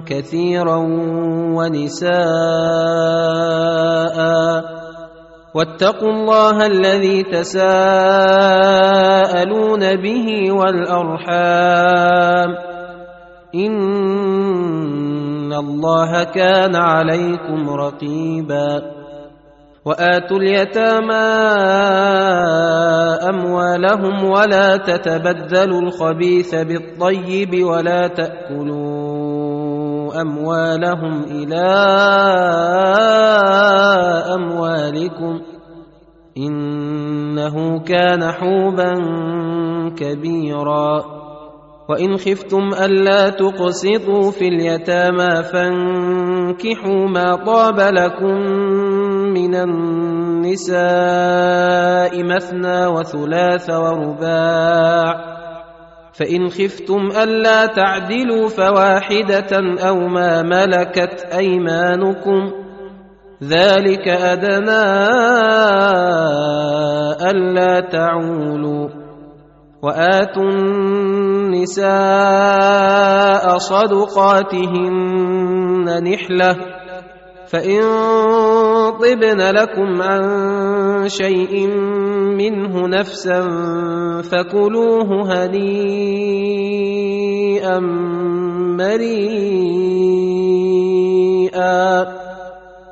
كثيرا ونساء. واتقوا الله الذي تساءلون به والأرحام. إن الله كان عليكم رقيبا. وآتوا اليتامى أموالهم ولا تتبدلوا الخبيث بالطيب ولا تاكلوا أموالهم إلى أموالكم إنه كان حوبا كبيرا وإن خفتم ألا تقسطوا في اليتامى فانكحوا ما طاب لكم من النساء مثنى وثلاث ورباع فإن خفتم ألا تعدلوا فواحدة أو ما ملكت أيمانكم ذلك أدنى ألا تعولوا وآتوا النساء صدقاتهن نحلة فان طبن لكم عن شيء منه نفسا فكلوه هنيئا مريئا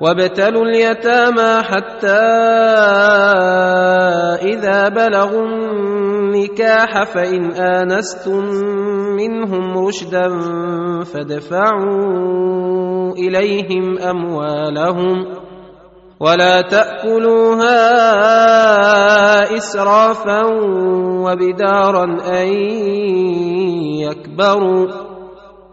وابتلوا اليتامى حتى إذا بلغوا النكاح فإن آنستم منهم رشدا فادفعوا إليهم أموالهم ولا تأكلوها إسرافا وبدارا أن يكبروا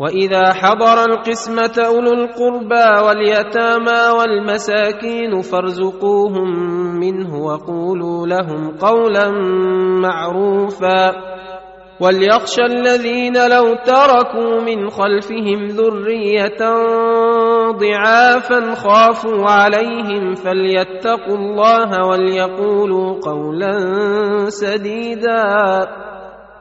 واذا حضر القسمه اولو القربى واليتامى والمساكين فارزقوهم منه وقولوا لهم قولا معروفا وليخشى الذين لو تركوا من خلفهم ذريه ضعافا خافوا عليهم فليتقوا الله وليقولوا قولا سديدا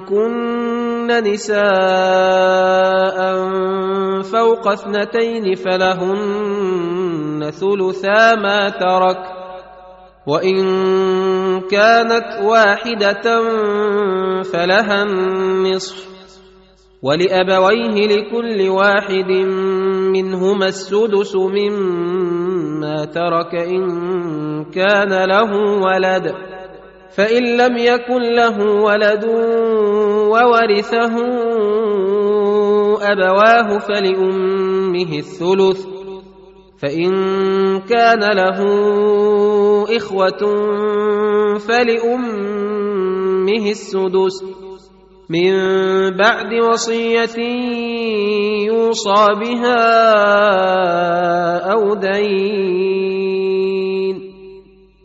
كن نساء فوق اثنتين فلهن ثلثا ما ترك وان كانت واحدة فلها النصف ولابويه لكل واحد منهما السدس مما ترك ان كان له ولد فإن لم يكن له ولد وورثه أبواه فلأمه الثلث فإن كان له إخوة فلأمه السدس. من بعد وصية يوصى بها أو دين.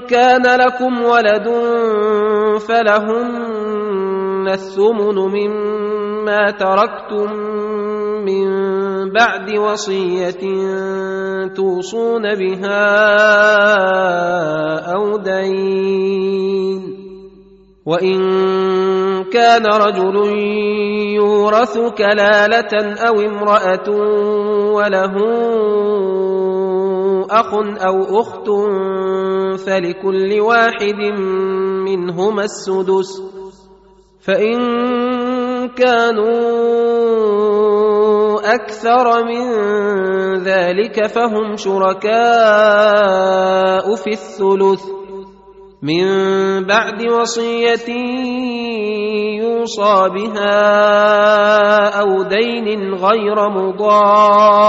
كان لكم ولد فلهن الثمن مما تركتم من بعد وصية توصون بها أو دين. وإن كان رجل يورث كلالة أو امرأة وله أخ أو أخت فلكل واحد منهما السدس فإن كانوا أكثر من ذلك فهم شركاء في الثلث من بعد وصية يوصى بها أو دين غير مضار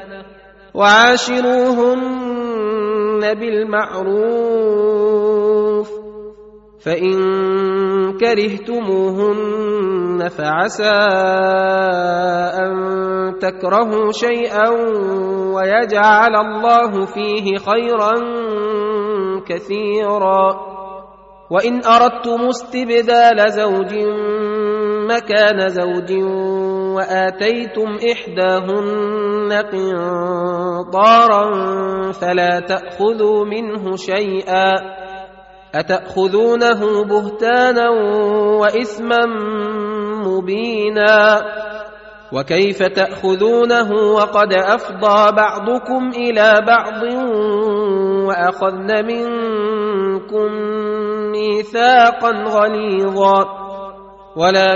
وعاشروهن بالمعروف فإن كرهتموهن فعسى أن تكرهوا شيئا ويجعل الله فيه خيرا كثيرا وإن أردتم استبدال زوج مكان زوج وآتيتم إحداهن قنطارا فلا تأخذوا منه شيئا أتأخذونه بهتانا وإثما مبينا وكيف تأخذونه وقد أفضى بعضكم إلى بعض وأخذن منكم ميثاقا غليظا ولا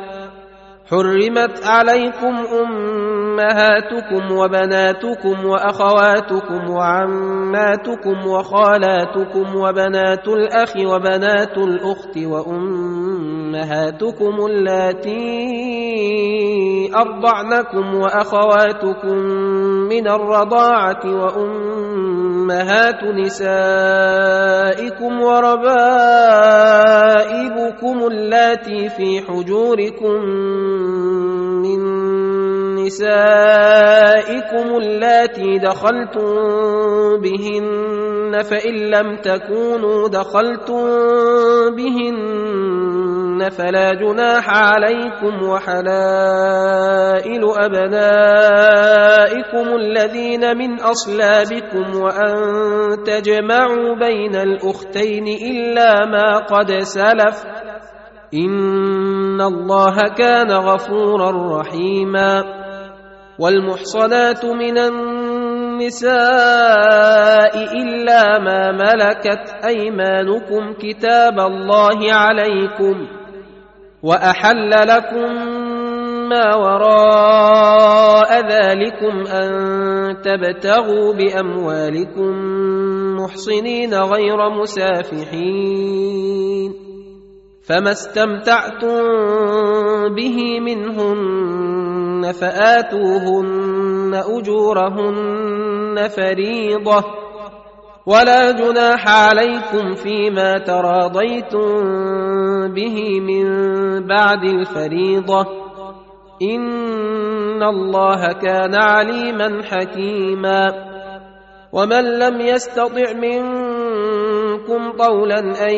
حرمت عليكم أمهاتكم وبناتكم وأخواتكم وعماتكم وخالاتكم وبنات الأخ وبنات الأخت وأمهاتكم اللاتي أرضعنكم وأخواتكم من الرضاعة وامهات نسائكم وربائبكم اللاتي في حجوركم نسائكم اللاتي دخلتم بهن فإن لم تكونوا دخلتم بهن فلا جناح عليكم وحلائل أبنائكم الذين من أصلابكم وأن تجمعوا بين الأختين إلا ما قد سلف إن الله كان غفورا رحيما والمحصنات من النساء إلا ما ملكت أيمانكم كتاب الله عليكم وأحل لكم ما وراء ذلكم أن تبتغوا بأموالكم محصنين غير مسافحين فما استمتعتم به منهن فأتوهن أجورهن فريضة. ولا جناح عليكم فيما تراضيتم به من بعد الفريضة. إن الله كان عليما حكيما. ومن لم يستطع منكم طولا ان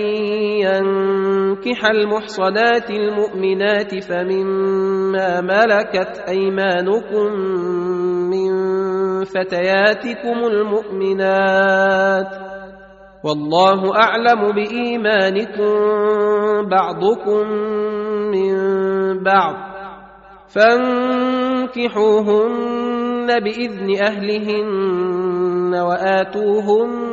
ينكح المحصنات المؤمنات فمما ملكت ايمانكم من فتياتكم المؤمنات والله اعلم بايمانكم بعضكم من بعض فانكحوهن باذن اهلهن واتوهن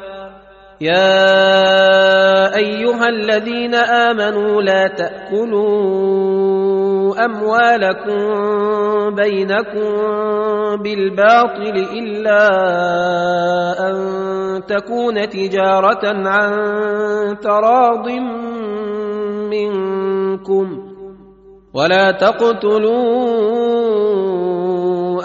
يا أيها الذين آمنوا لا تأكلوا أموالكم بينكم بالباطل إلا أن تكون تجارة عن تراض منكم ولا تقتلوا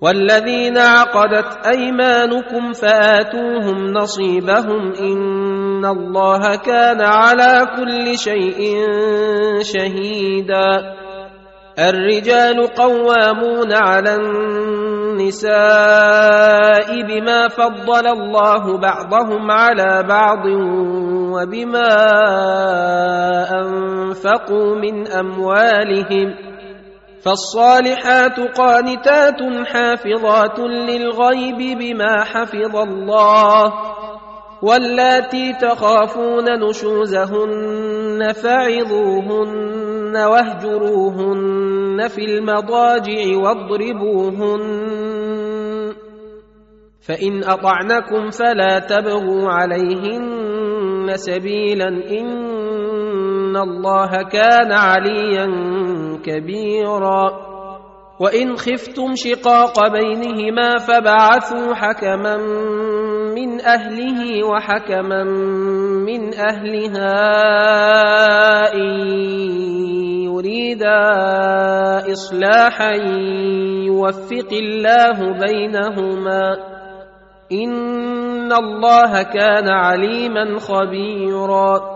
والذين عقدت أيمانكم فآتوهم نصيبهم إن الله كان على كل شيء شهيدا. الرجال قوامون على النساء بما فضل الله بعضهم على بعض وبما أنفقوا من أموالهم فالصالحات قانتات حافظات للغيب بما حفظ الله واللاتي تخافون نشوزهن فعظوهن واهجروهن في المضاجع واضربوهن فإن أطعنكم فلا تبغوا عليهن سبيلا إن الله كان عليا كبيرا. وإن خفتم شقاق بينهما فبعثوا حكما من أهله وحكما من أهلها إن يريدا إصلاحا يوفق الله بينهما. إن الله كان عليما خبيرا.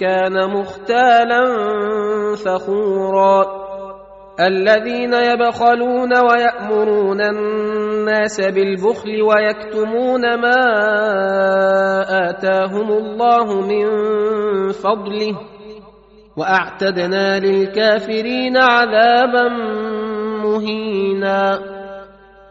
كان مختالا فخورا. الذين يبخلون ويأمرون الناس بالبخل ويكتمون ما آتاهم الله من فضله وأعتدنا للكافرين عذابا مهينا.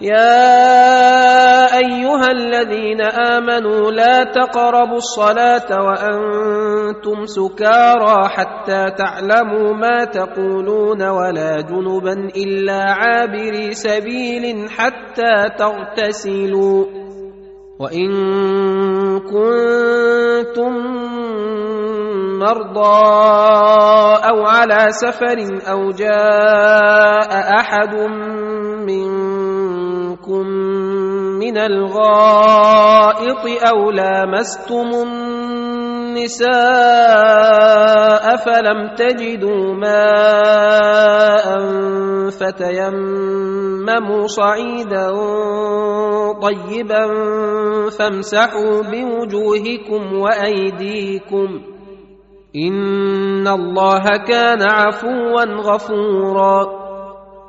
يا أيها الذين آمنوا لا تقربوا الصلاة وأنتم سكارى حتى تعلموا ما تقولون ولا جنبا إلا عابري سبيل حتى تغتسلوا وإن كنتم مرضى أو على سفر أو جاء أحد منكم من الغائط أو لامستم النساء فلم تجدوا ماء فتيمموا صعيدا طيبا فامسحوا بوجوهكم وايديكم ان الله كان عفوا غفورا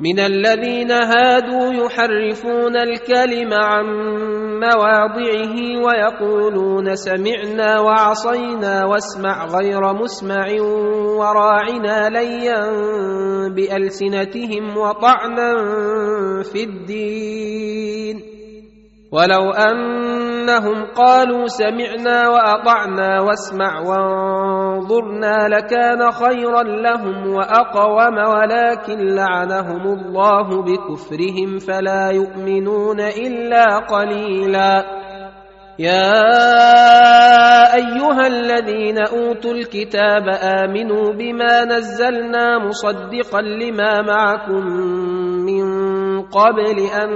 من الذين هادوا يحرفون الكلم عن مواضعه ويقولون سمعنا وعصينا واسمع غير مسمع وراعنا ليا بألسنتهم وطعنا في الدين. ولو أنهم قالوا سمعنا وأطعنا واسمع وانظرنا لكان خيرا لهم وأقوم ولكن لعنهم الله بكفرهم فلا يؤمنون إلا قليلا. يا أيها الذين أوتوا الكتاب آمنوا بما نزلنا مصدقا لما معكم قبل أن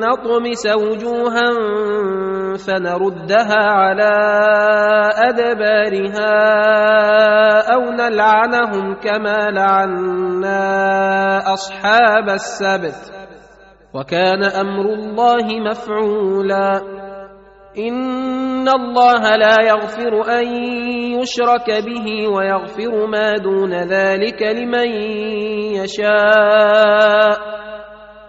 نطمس وجوها فنردها على أدبارها أو نلعنهم كما لعنا أصحاب السبت. وكان أمر الله مفعولا. إن الله لا يغفر أن يشرك به ويغفر ما دون ذلك لمن يشاء.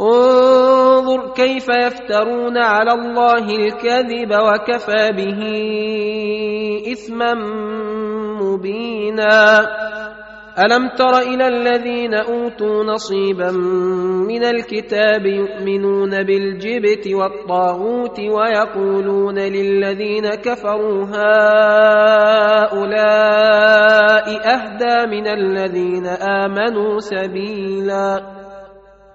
انظر كيف يفترون على الله الكذب وكفى به إثما مبينا. ألم تر إلى الذين أوتوا نصيبا من الكتاب يؤمنون بالجبت والطاغوت ويقولون للذين كفروا هؤلاء أهدى من الذين آمنوا سبيلا.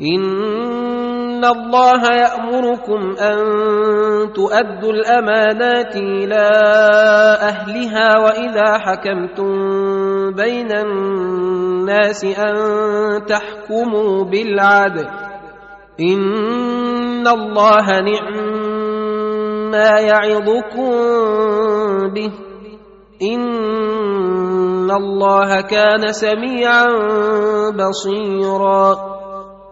ان الله يامركم ان تؤدوا الامانات إلى اهلها واذا حكمتم بين الناس ان تحكموا بالعدل ان الله نعم ما يعظكم به ان الله كان سميعا بصيرا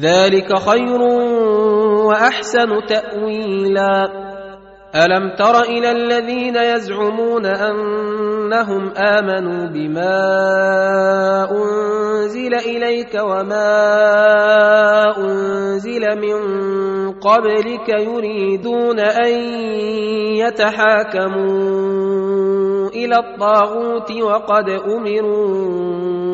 ذلك خير وأحسن تأويلا. ألم تر إلى الذين يزعمون أنهم آمنوا بما أنزل إليك وما أنزل من قبلك يريدون أن يتحاكموا إلى الطاغوت وقد أمروا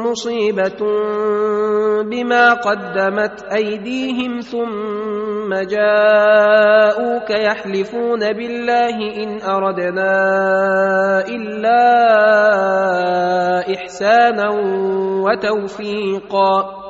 مصيبه بما قدمت ايديهم ثم جاءوك يحلفون بالله ان اردنا الا احسانا وتوفيقا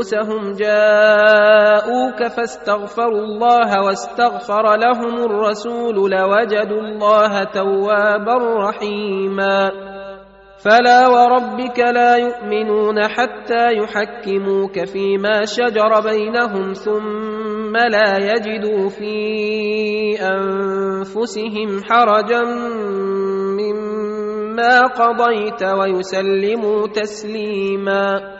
أنفسهم جاءوك فاستغفروا الله واستغفر لهم الرسول لوجدوا الله توابا رحيما. فلا وربك لا يؤمنون حتى يحكموك فيما شجر بينهم ثم لا يجدوا في أنفسهم حرجا مما قضيت ويسلموا تسليما.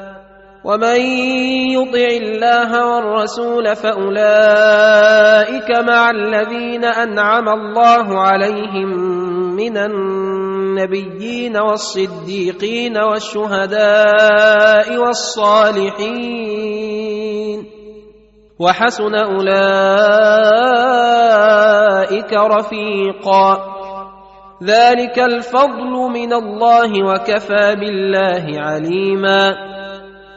ومن يطع الله والرسول فاولئك مع الذين انعم الله عليهم من النبيين والصديقين والشهداء والصالحين وحسن اولئك رفيقا ذلك الفضل من الله وكفى بالله عليما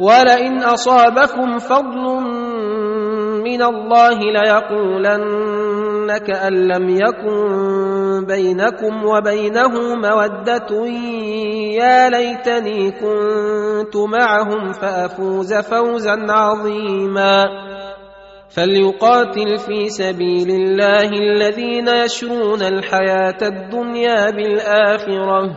ولئن أصابكم فضل من الله ليقولن كأن لم يكن بينكم وبينه مودة يا ليتني كنت معهم فأفوز فوزا عظيما فليقاتل في سبيل الله الذين يشرون الحياة الدنيا بالآخرة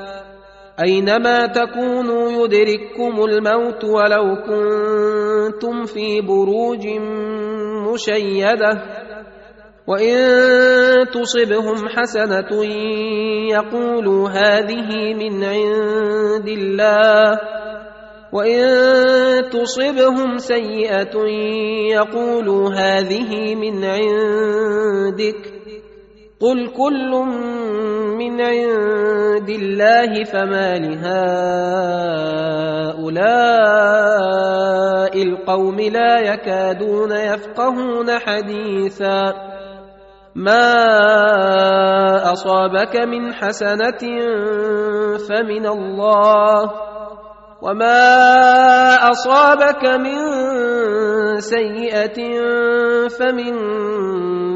أينما تكونوا يدرككم الموت ولو كنتم في بروج مشيدة وإن تصبهم حسنة يقولوا هذه من عند الله وإن تصبهم سيئة يقولوا هذه من عندك قل كل من عند الله فما لهؤلاء القوم لا يكادون يفقهون حديثا ما اصابك من حسنه فمن الله وما اصابك من سيئه فمن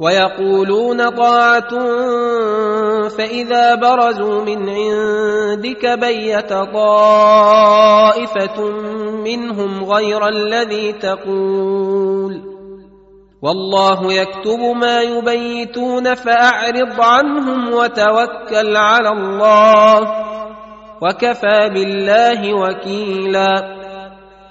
ويقولون طاعة فإذا برزوا من عندك بيت طائفة منهم غير الذي تقول. والله يكتب ما يبيتون فأعرض عنهم وتوكل على الله وكفى بالله وكيلا.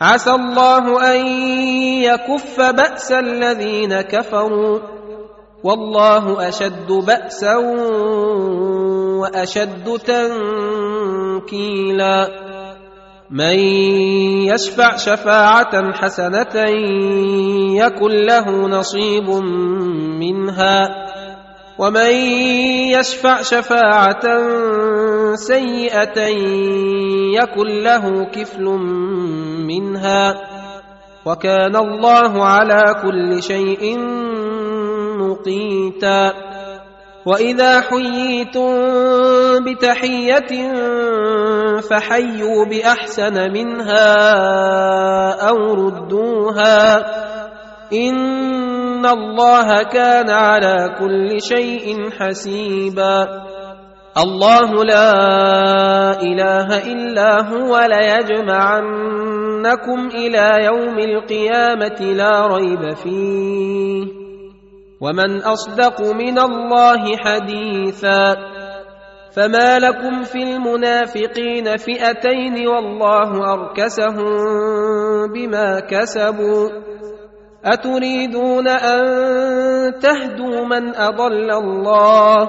عسى الله أن يكف بأس الذين كفروا. والله أشد بأسا وأشد تنكيلا. من يشفع شفاعة حسنة يكن له نصيب منها. ومن يشفع شفاعة سيئة يكن له كفل منها وكان الله على كل شيء مقيتا. وإذا حييتم بتحية فحيوا بأحسن منها أو ردوها. إن الله كان على كل شيء حسيبا. الله لا إله إلا هو ليجمعنكم إلى يوم القيامة لا ريب فيه. ومن أصدق من الله حديثا فما لكم في المنافقين فئتين والله أركسهم بما كسبوا. أتريدون أن تهدوا من أضل الله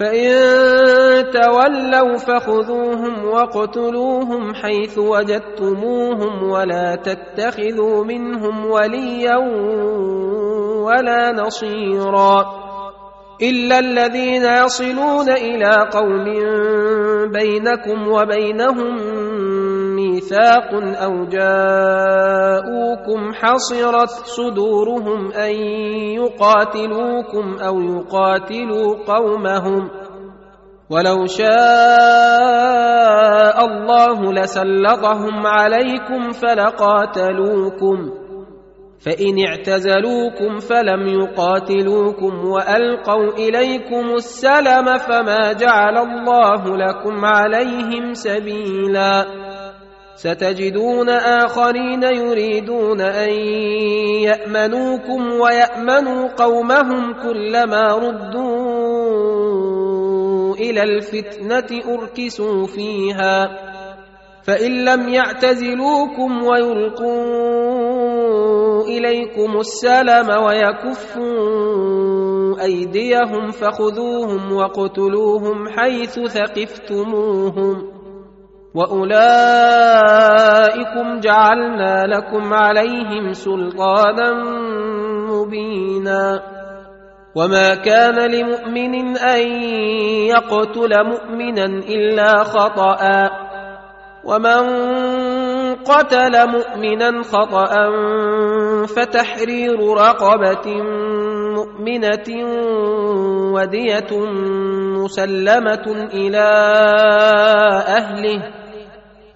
فان تولوا فخذوهم واقتلوهم حيث وجدتموهم ولا تتخذوا منهم وليا ولا نصيرا الا الذين يصلون إلى قوم بينكم وبينهم ميثاق أو جاءوكم حصرت صدورهم ان يقاتلوكم أو يقاتلوا قومهم ولو شاء الله لسلطهم عليكم فلقاتلوكم فان اعتزلوكم فلم يقاتلوكم والقوا اليكم السلم فما جعل الله لكم عليهم سبيلا ستجدون آخرين يريدون أن يأمنوكم ويأمنوا قومهم كلما ردوا إلى الفتنة أركسوا فيها فإن لم يعتزلوكم ويلقوا إليكم السلم ويكفوا أيديهم فخذوهم واقتلوهم حيث ثقفتموهم واولئكم جعلنا لكم عليهم سلطانا مبينا وما كان لمؤمن ان يقتل مؤمنا الا خطأ ومن قتل مؤمنا خطأ فتحرير رقبة مؤمنة ودية مسلمة إلى أهله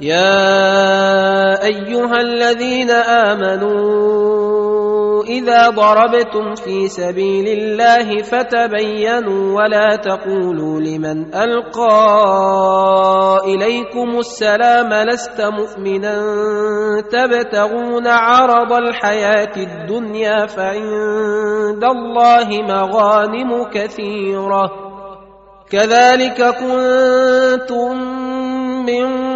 يا أيها الذين آمنوا إذا ضربتم في سبيل الله فتبينوا ولا تقولوا لمن ألقى إليكم السلام لست مؤمنا تبتغون عرض الحياة الدنيا فعند الله مغانم كثيرة كذلك كنتم من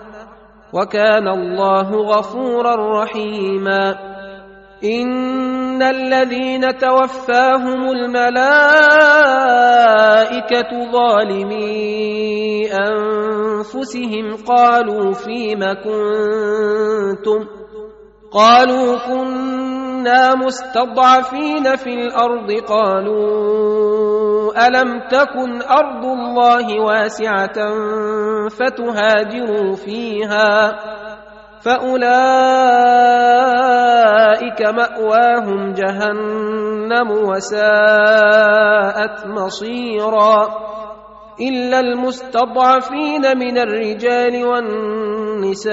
وكان الله غفورا رحيما. إن الذين توفاهم الملائكة ظالمي أنفسهم قالوا فيم كنتم؟ قالوا كنا مستضعفين في الأرض قالوا ألم تكن أرض الله واسعة فتهاجروا فيها فأولئك مأواهم جهنم وساءت مصيرا إلا المستضعفين من الرجال والنساء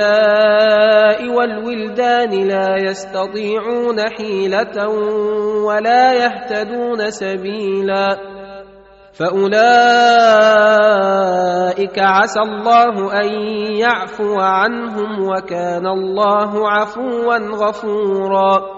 والولدان لا يستطيعون حيلة ولا يهتدون سبيلا. فأولئك عسى الله أن يعفو عنهم وكان الله عفوا غفورا.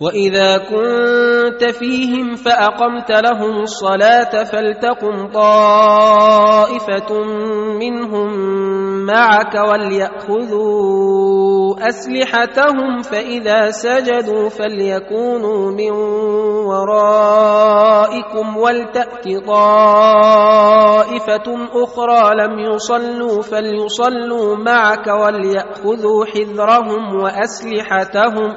واذا كنت فيهم فاقمت لهم الصلاه فلتقم طائفه منهم معك ولياخذوا اسلحتهم فاذا سجدوا فليكونوا من ورائكم ولتات طائفه أخرى لم يصلوا فليصلوا معك ولياخذوا حذرهم واسلحتهم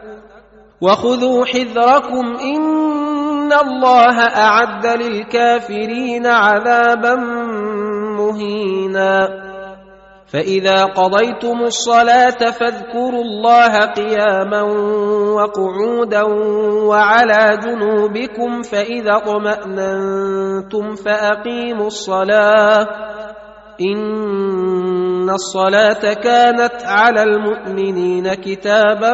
وخذوا حذركم إن الله أعد للكافرين عذابا مهينا. فإذا قضيتم الصلاة فاذكروا الله قياما وقعودا وعلى جنوبكم فإذا اطمأننتم فأقيموا الصلاة. إن الصلاة كانت على المؤمنين كتابا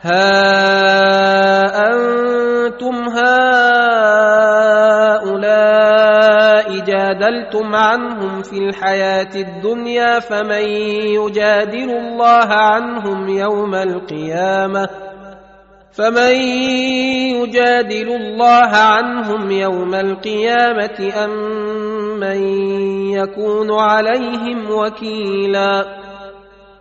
ها أنتم هؤلاء جادلتم عنهم في الحياة الدنيا فمن يجادل الله عنهم يوم القيامة فمن يجادل الله عنهم يوم القيامة أم من يكون عليهم وكيلا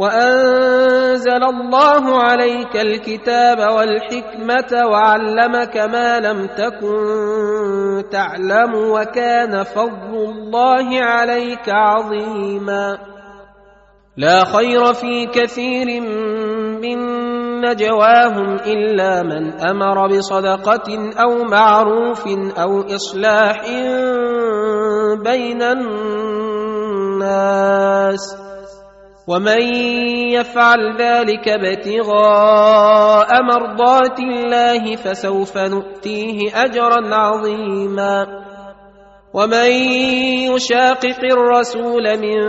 وأنزل الله عليك الكتاب والحكمة وعلمك ما لم تكن تعلم وكان فضل الله عليك عظيما. لا خير في كثير من نجواهم إلا من أمر بصدقة أو معروف أو إصلاح بين الناس. ومن يفعل ذلك ابتغاء مرضات الله فسوف نؤتيه أجرا عظيما. ومن يشاقق الرسول من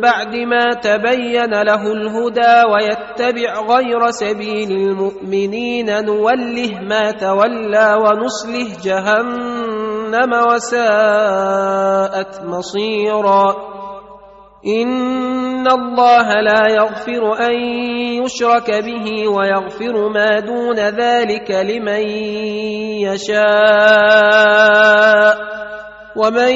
بعد ما تبين له الهدى ويتبع غير سبيل المؤمنين نوله ما تولى ونصله جهنم وساءت مصيرا. ان الله لا يغفر ان يشرك به ويغفر ما دون ذلك لمن يشاء ومن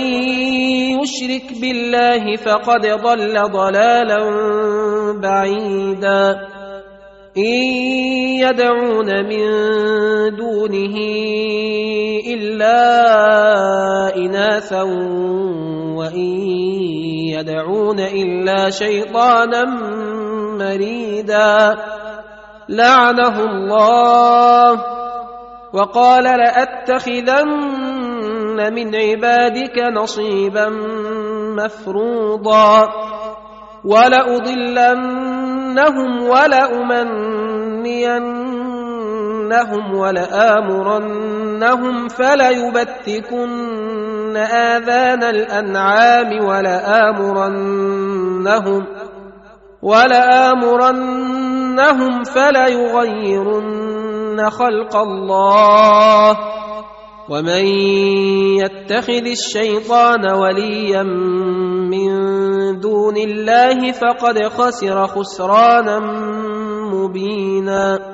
يشرك بالله فقد ضل ضلالا بعيدا ان يدعون من دونه إلا إناثا وإن يدعون إلا شيطانا مريدا. لعنه الله وقال لأتخذن من عبادك نصيبا مفروضا. ولأضلنهم ولأمنينهم ولآمرنهم فليبتكن آذان الأنعام ولآمرنهم ولآمرنهم فليغيرن خلق الله ومن يتخذ الشيطان وليا من دون الله فقد خسر خسرانا مبينا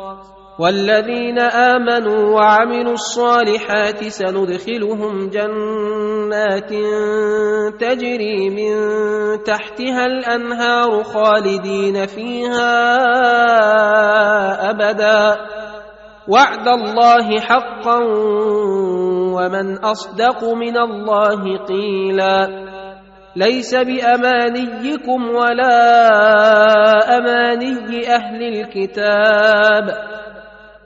والذين آمنوا وعملوا الصالحات سندخلهم جنات تجري من تحتها الأنهار خالدين فيها أبدا. وعد الله حقا ومن أصدق من الله قيلا. ليس بأمانيكم ولا أماني أهل الكتاب.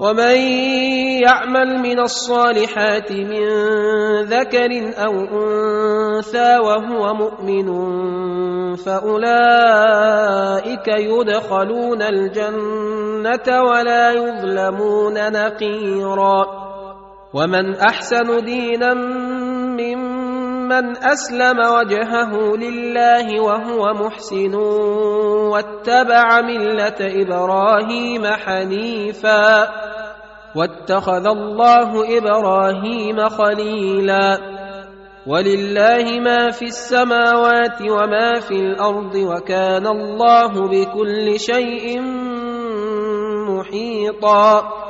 ومن يعمل من الصالحات من ذكر أو أنثى وهو مؤمن فأولئك يدخلون الجنة ولا يظلمون نقيرا ومن أحسن دينا ممن أسلم وجهه لله وهو محسن واتبع ملة إبراهيم حنيفا واتخذ الله إبراهيم خليلا. ولله ما في السماوات وما في الأرض وكان الله بكل شيء محيطا.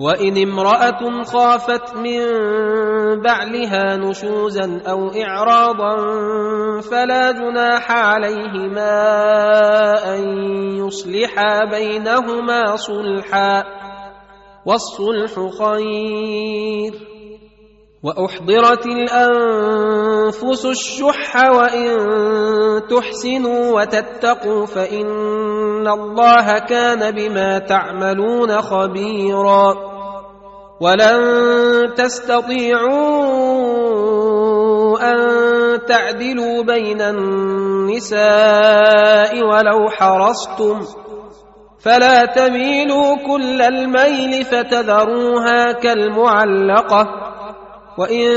وإن امرأة خافت من بعلها نشوزا أو إعراضا فلا جناح عليهما أن يصلحا بينهما صلحا والصلح خير وأحضرت الأنفس الشح وإن تحسنوا وتتقوا فإن الله كان بما تعملون خبيرا ولن تستطيعوا أن تعدلوا بين النساء ولو حرصتم فلا تميلوا كل الميل فتذروها كالمعلقة وإن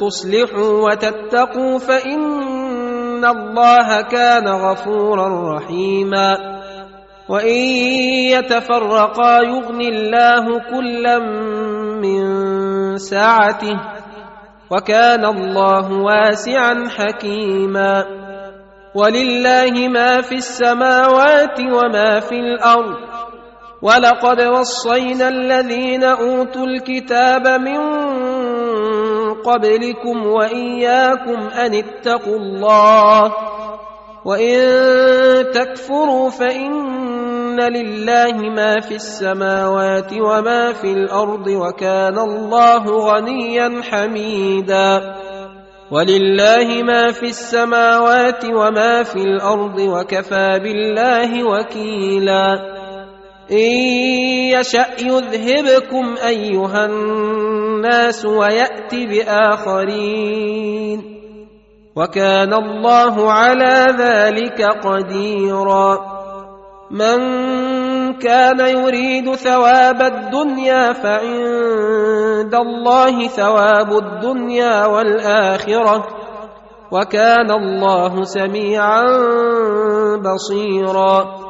تصلحوا وتتقوا فإن الله كان غفورا رحيما وان يتفرقا يغني الله كلا من سعته وكان الله واسعا حكيما ولله ما في السماوات وما في الأرض ولقد وصينا الذين اوتوا الكتاب من قبلكم واياكم ان اتقوا الله وان تكفروا فان لله ما في السماوات وما في الأرض وكان الله غنيا حميدا ولله ما في السماوات وما في الأرض وكفى بالله وكيلا ان يشا يذهبكم ايها الناس ويات باخرين وكان الله على ذلك قديرا. من كان يريد ثواب الدنيا فعند الله ثواب الدنيا والآخرة. وكان الله سميعا بصيرا.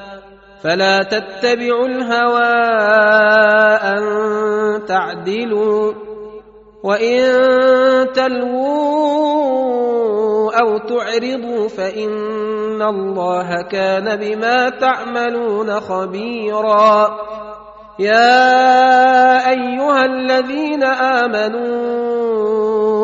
فلا تتبعوا الهوى أن تعدلوا وإن تلووا أو تعرضوا فإن الله كان بما تعملون خبيرا. يا أيها الذين آمنوا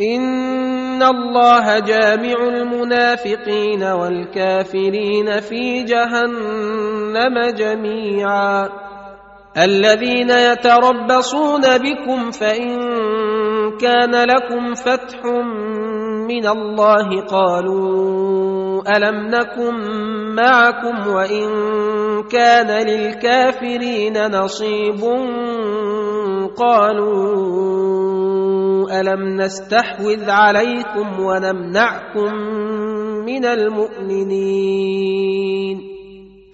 ان الله جامع المنافقين والكافرين في جهنم جميعا الذين يتربصون بكم فان كان لكم فتح من الله قالوا الم نكن معكم وان كان للكافرين نصيب قالوا الم نستحوذ عليكم ونمنعكم من المؤمنين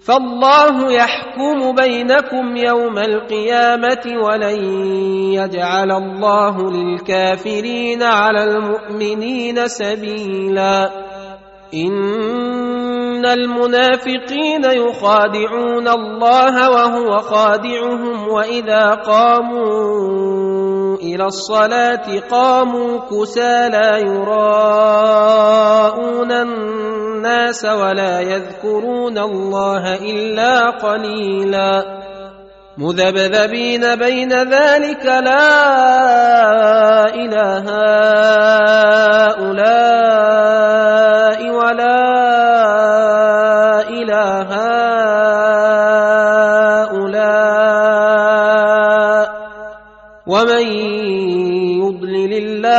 فالله يحكم بينكم يوم القيامه ولن يجعل الله للكافرين على المؤمنين سبيلا ان المنافقين يخادعون الله وهو خادعهم واذا قاموا إلى الصلاة قاموا كسى لا يراءون الناس ولا يذكرون الله إلا قليلا. مذبذبين بين ذلك لا إله هؤلاء ولا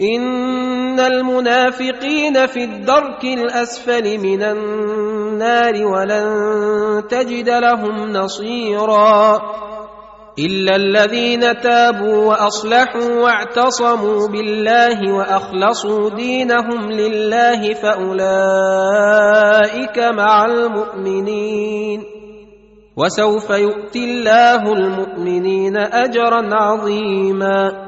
إن المنافقين في الدرك الأسفل من النار ولن تجد لهم نصيرا إلا الذين تابوا وأصلحوا واعتصموا بالله وأخلصوا دينهم لله فأولئك مع المؤمنين وسوف يؤتي الله المؤمنين أجرا عظيما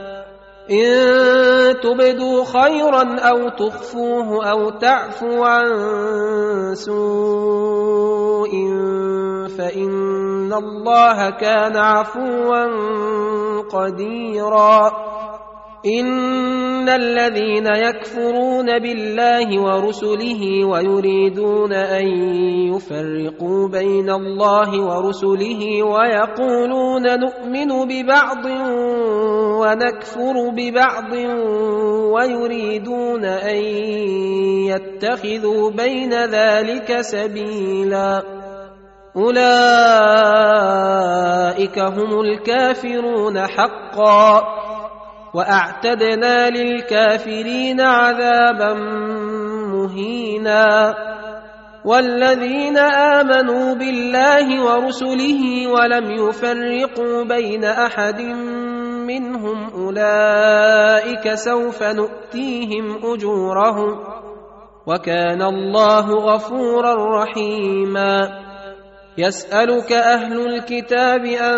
إن تبدوا خيرا أو تخفوه أو تعفو عن سوء فإن الله كان عفوا قديرا إن الذين يكفرون بالله ورسله ويريدون أن يفرقوا بين الله ورسله ويقولون نؤمن ببعض ونكفر ببعض ويريدون أن يتخذوا بين ذلك سبيلا أولئك هم الكافرون حقا وأعتدنا للكافرين عذابا مهينا. والذين آمنوا بالله ورسله ولم يفرقوا بين أحد منهم أولئك سوف نؤتيهم أجورهم. وكان الله غفورا رحيما. يسألك أهل الكتاب أن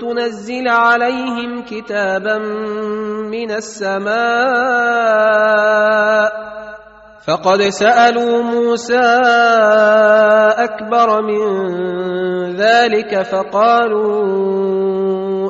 تنزل عليهم كتابا من السماء. فقد سألوا موسى أكبر من ذلك فقالوا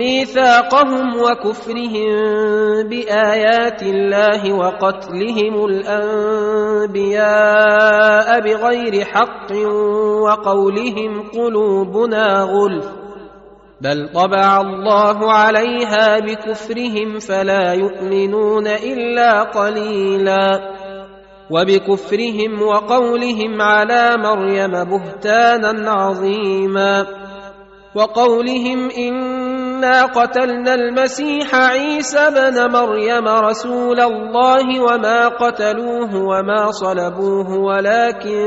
ميثاقهم وكفرهم بآيات الله وقتلهم الأنبياء بغير حق وقولهم قلوبنا غلف بل طبع الله عليها بكفرهم فلا يؤمنون إلا قليلا وبكفرهم وقولهم على مريم بهتانا عظيما وقولهم إنا قتلنا المسيح عيسى بن مريم رسول الله وما قتلوه وما صلبوه ولكن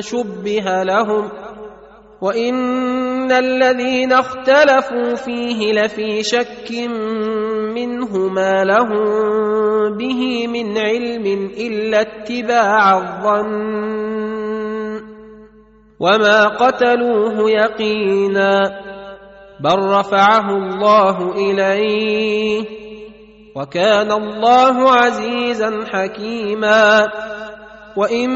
شبه لهم وإن الذين اختلفوا فيه لفي شك منه ما لهم به من علم إلا اتباع الظن وما قتلوه يقينا بل رفعه الله إليه وكان الله عزيزا حكيما. وإن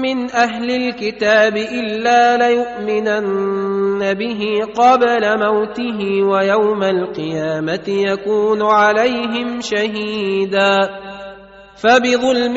من أهل الكتاب إلا ليؤمنن به قبل موته ويوم القيامة يكون عليهم شهيدا. فبظلم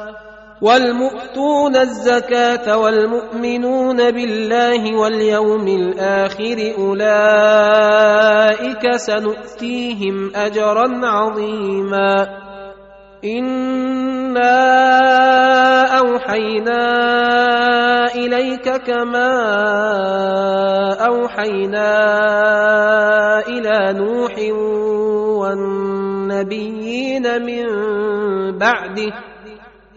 والمؤتون الزكاة والمؤمنون بالله واليوم الآخر أولئك سنؤتيهم أجرا عظيما. إنا أوحينا إليك كما أوحينا إلى نوح والنبيين من بعده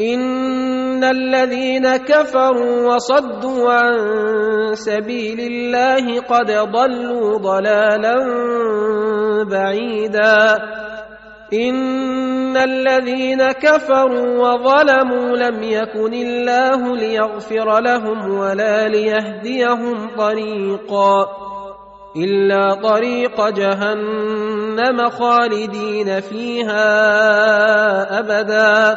ان الذين كفروا وصدوا عن سبيل الله قد ضلوا ضلالا بعيدا. ان الذين كفروا وظلموا لم يكن الله ليغفر لهم ولا ليهديهم طريقا الا طريق جهنم خالدين فيها ابدا.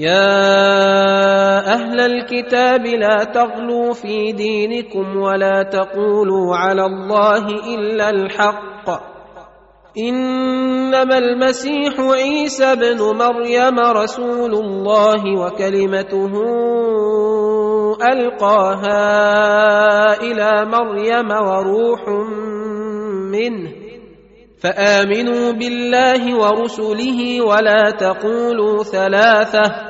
يا أهل الكتاب لا تغلوا في دينكم ولا تقولوا على الله الا الحق انما المسيح عيسى بن مريم رسول الله وكلمته القاها إلى مريم وروح منه فامنوا بالله ورسله ولا تقولوا ثلاثة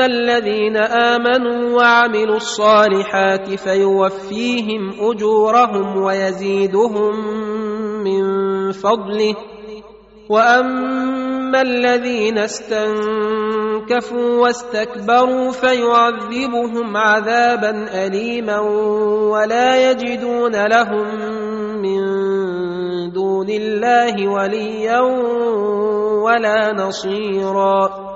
الذين امنوا وعملوا الصالحات فيوفيهم اجورهم ويزيدهم من فضله واما الذين استنكفوا واستكبروا فيعذبهم عذابا اليما ولا يجدون لهم من دون الله وليا ولا نصيرا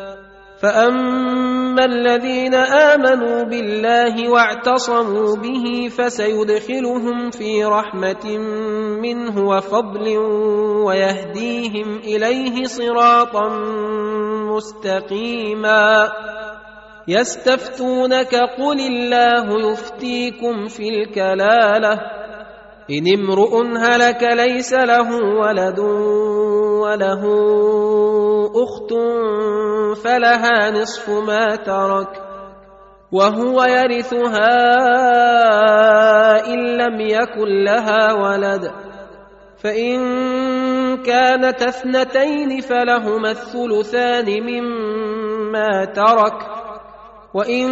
فاما الذين امنوا بالله واعتصموا به فسيدخلهم في رحمه منه وفضل ويهديهم اليه صراطا مستقيما يستفتونك قل الله يفتيكم في الكلاله ان امرؤ هلك ليس له ولد وله أخت فلها نصف ما ترك وهو يرثها إن لم يكن لها ولد فإن كانت اثنتين فلهما الثلثان مما ترك وإن